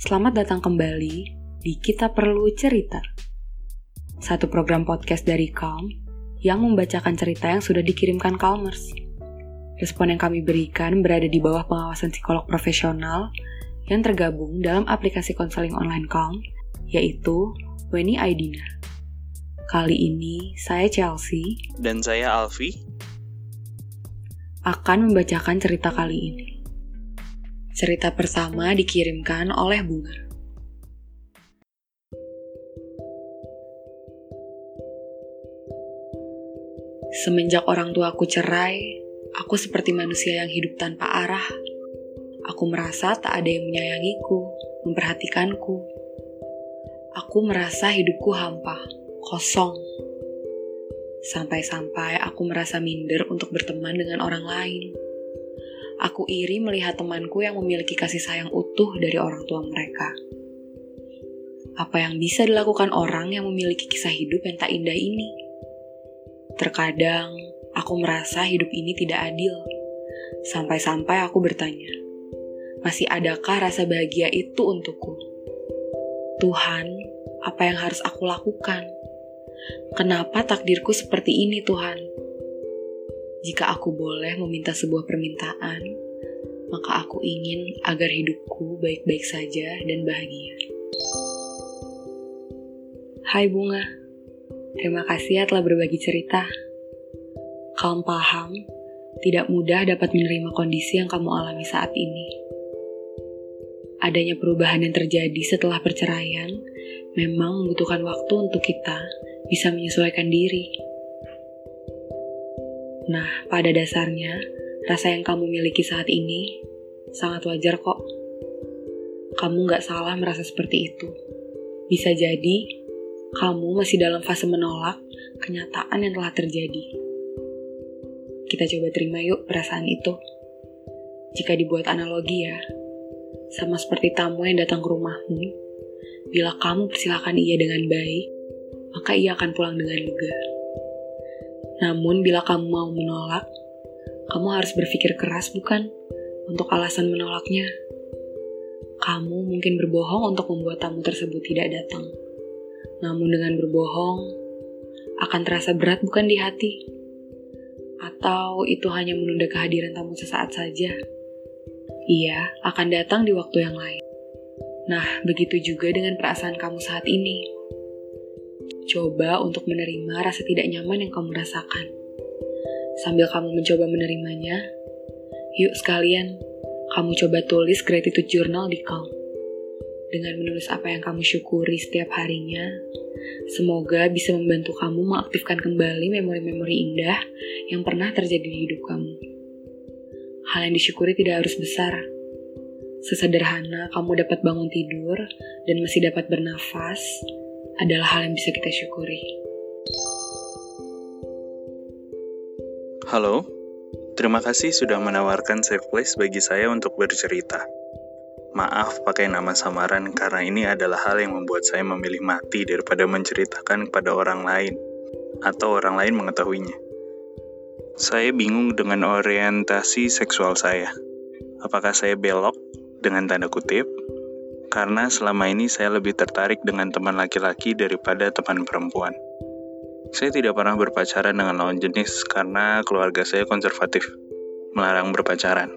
Selamat datang kembali di Kita Perlu Cerita. Satu program podcast dari Calm yang membacakan cerita yang sudah dikirimkan Calmers. Respon yang kami berikan berada di bawah pengawasan psikolog profesional yang tergabung dalam aplikasi konseling online Calm, yaitu Weni Aidina. Kali ini saya Chelsea Dan saya Alfi. akan membacakan cerita kali ini. Cerita pertama dikirimkan oleh Bunga. Semenjak orang tuaku cerai, aku seperti manusia yang hidup tanpa arah. Aku merasa tak ada yang menyayangiku, memperhatikanku. Aku merasa hidupku hampa, kosong. Sampai-sampai aku merasa minder untuk berteman dengan orang lain. Aku iri melihat temanku yang memiliki kasih sayang utuh dari orang tua mereka. Apa yang bisa dilakukan orang yang memiliki kisah hidup yang tak indah ini? Terkadang aku merasa hidup ini tidak adil. Sampai-sampai aku bertanya, masih adakah rasa bahagia itu untukku? Tuhan, apa yang harus aku lakukan? Kenapa takdirku seperti ini, Tuhan? Jika aku boleh meminta sebuah permintaan, maka aku ingin agar hidupku baik-baik saja dan bahagia. Hai Bunga, terima kasih ya telah berbagi cerita. Kamu paham, tidak mudah dapat menerima kondisi yang kamu alami saat ini. Adanya perubahan yang terjadi setelah perceraian memang membutuhkan waktu untuk kita bisa menyesuaikan diri. Nah, pada dasarnya, rasa yang kamu miliki saat ini sangat wajar kok. Kamu nggak salah merasa seperti itu. Bisa jadi, kamu masih dalam fase menolak kenyataan yang telah terjadi. Kita coba terima yuk perasaan itu. Jika dibuat analogi ya, sama seperti tamu yang datang ke rumahmu, bila kamu persilakan ia dengan baik, maka ia akan pulang dengan lega. Namun bila kamu mau menolak, kamu harus berpikir keras bukan untuk alasan menolaknya. Kamu mungkin berbohong untuk membuat tamu tersebut tidak datang. Namun dengan berbohong, akan terasa berat bukan di hati? Atau itu hanya menunda kehadiran tamu sesaat saja? Ia akan datang di waktu yang lain. Nah, begitu juga dengan perasaan kamu saat ini. Coba untuk menerima rasa tidak nyaman yang kamu rasakan. Sambil kamu mencoba menerimanya, yuk sekalian, kamu coba tulis gratitude journal di Calm. Dengan menulis apa yang kamu syukuri setiap harinya, semoga bisa membantu kamu mengaktifkan kembali memori-memori indah yang pernah terjadi di hidup kamu. Hal yang disyukuri tidak harus besar. Sesederhana kamu dapat bangun tidur dan masih dapat bernafas adalah hal yang bisa kita syukuri. Halo, terima kasih sudah menawarkan safe place bagi saya untuk bercerita. Maaf pakai nama samaran karena ini adalah hal yang membuat saya memilih mati daripada menceritakan kepada orang lain atau orang lain mengetahuinya. Saya bingung dengan orientasi seksual saya. Apakah saya belok dengan tanda kutip? Karena selama ini saya lebih tertarik dengan teman laki-laki daripada teman perempuan. Saya tidak pernah berpacaran dengan lawan jenis karena keluarga saya konservatif, melarang berpacaran.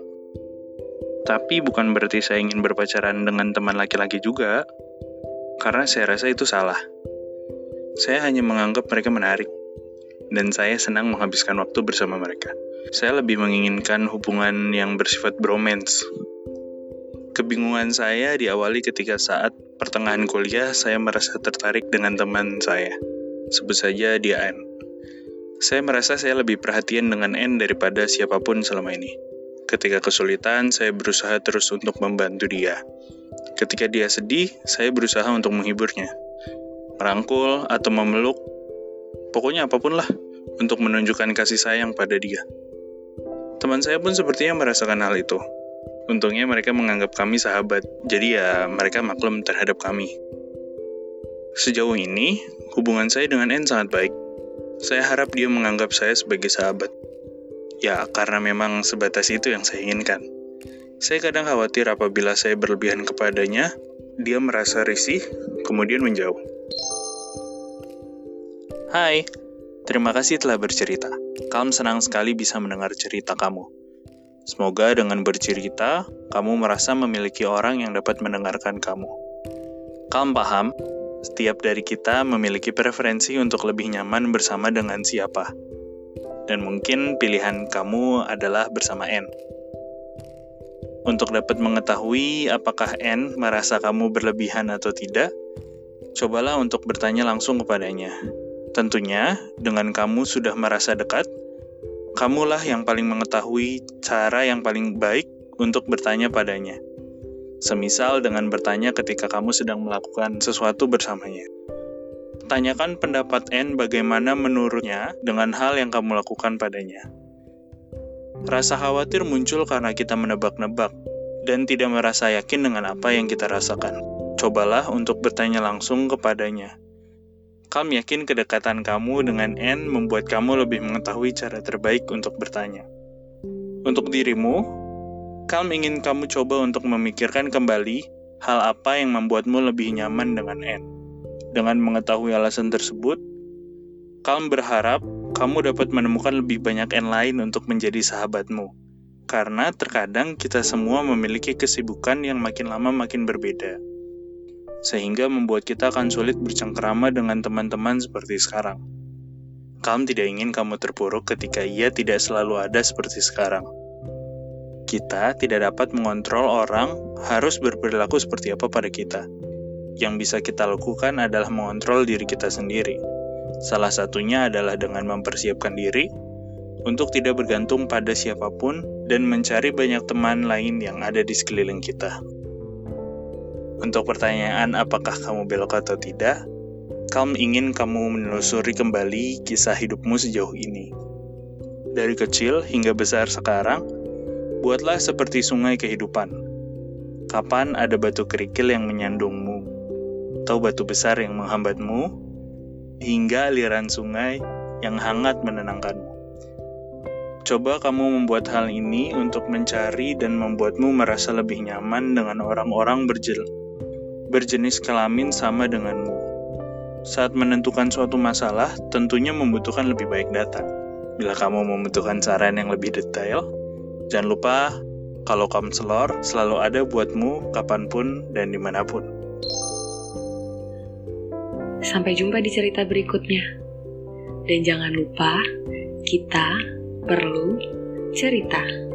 Tapi bukan berarti saya ingin berpacaran dengan teman laki-laki juga, karena saya rasa itu salah. Saya hanya menganggap mereka menarik, dan saya senang menghabiskan waktu bersama mereka. Saya lebih menginginkan hubungan yang bersifat bromance. Kebingungan saya diawali ketika saat pertengahan kuliah saya merasa tertarik dengan teman saya. Sebut saja dia N. Saya merasa saya lebih perhatian dengan N daripada siapa pun selama ini. Ketika kesulitan, saya berusaha terus untuk membantu dia. Ketika dia sedih, saya berusaha untuk menghiburnya. Merangkul atau memeluk, pokoknya apa pun lah, untuk menunjukkan kasih sayang pada dia. Teman saya pun sepertinya merasakan hal itu. Untungnya mereka menganggap kami sahabat, jadi ya mereka maklum terhadap kami. Sejauh ini, hubungan saya dengan N sangat baik. Saya harap dia menganggap saya sebagai sahabat. Ya, karena memang sebatas itu yang saya inginkan. Saya kadang khawatir apabila saya berlebihan kepadanya, dia merasa risih, kemudian menjauh. Hai, terima kasih telah bercerita. Kalm senang sekali bisa mendengar cerita kamu. Semoga dengan bercerita, kamu merasa memiliki orang yang dapat mendengarkan kamu. Kalm paham, setiap dari kita memiliki preferensi untuk lebih nyaman bersama dengan siapa. Dan mungkin pilihan kamu adalah bersama N. Untuk dapat mengetahui apakah N merasa kamu berlebihan atau tidak, cobalah untuk bertanya langsung kepadanya. Tentunya, dengan kamu sudah merasa dekat, kamulah yang paling mengetahui cara yang paling baik untuk bertanya padanya. Semisal dengan bertanya ketika kamu sedang melakukan sesuatu bersamanya. Tanyakan pendapat N bagaimana menurutnya dengan hal yang kamu lakukan padanya. Rasa khawatir muncul karena kita menebak-nebak dan tidak merasa yakin dengan apa yang kita rasakan. Cobalah untuk bertanya langsung kepadanya. Kalm yakin kedekatan kamu dengan N membuat kamu lebih mengetahui cara terbaik untuk bertanya. Untuk dirimu, Kalm ingin kamu coba untuk memikirkan kembali hal apa yang membuatmu lebih nyaman dengan N. Dengan mengetahui alasan tersebut, Kalm berharap kamu dapat menemukan lebih banyak N lain untuk menjadi sahabatmu. Karena terkadang kita semua memiliki kesibukan yang makin lama makin berbeda. Sehingga membuat kita akan sulit bercengkerama dengan teman-teman seperti sekarang. Kalm tidak ingin kamu terpuruk ketika ia tidak selalu ada seperti sekarang. Kita tidak dapat mengontrol orang harus berperilaku seperti apa pada kita. Yang bisa kita lakukan adalah mengontrol diri kita sendiri Salah satunya adalah dengan mempersiapkan diri untuk tidak bergantung pada siapa pun dan mencari banyak teman lain yang ada di sekeliling kita. Untuk pertanyaan apakah kamu belok atau tidak, Kalm ingin kamu menelusuri kembali kisah hidupmu sejauh ini. Dari kecil hingga besar sekarang, buatlah seperti sungai kehidupan. Kapan ada batu kerikil yang menyandungmu, atau batu besar yang menghambatmu, hingga aliran sungai yang hangat menenangkanmu. Coba kamu membuat hal ini untuk mencari dan membuatmu merasa lebih nyaman dengan orang-orang berjel berjenis kelamin sama denganmu. Saat menentukan suatu masalah, tentunya membutuhkan lebih baik data. Bila kamu membutuhkan saran yang lebih detail, jangan lupa kalau konselor selalu ada buatmu kapan pun dan di mana pun. Sampai jumpa di cerita berikutnya. Dan jangan lupa, kita perlu cerita.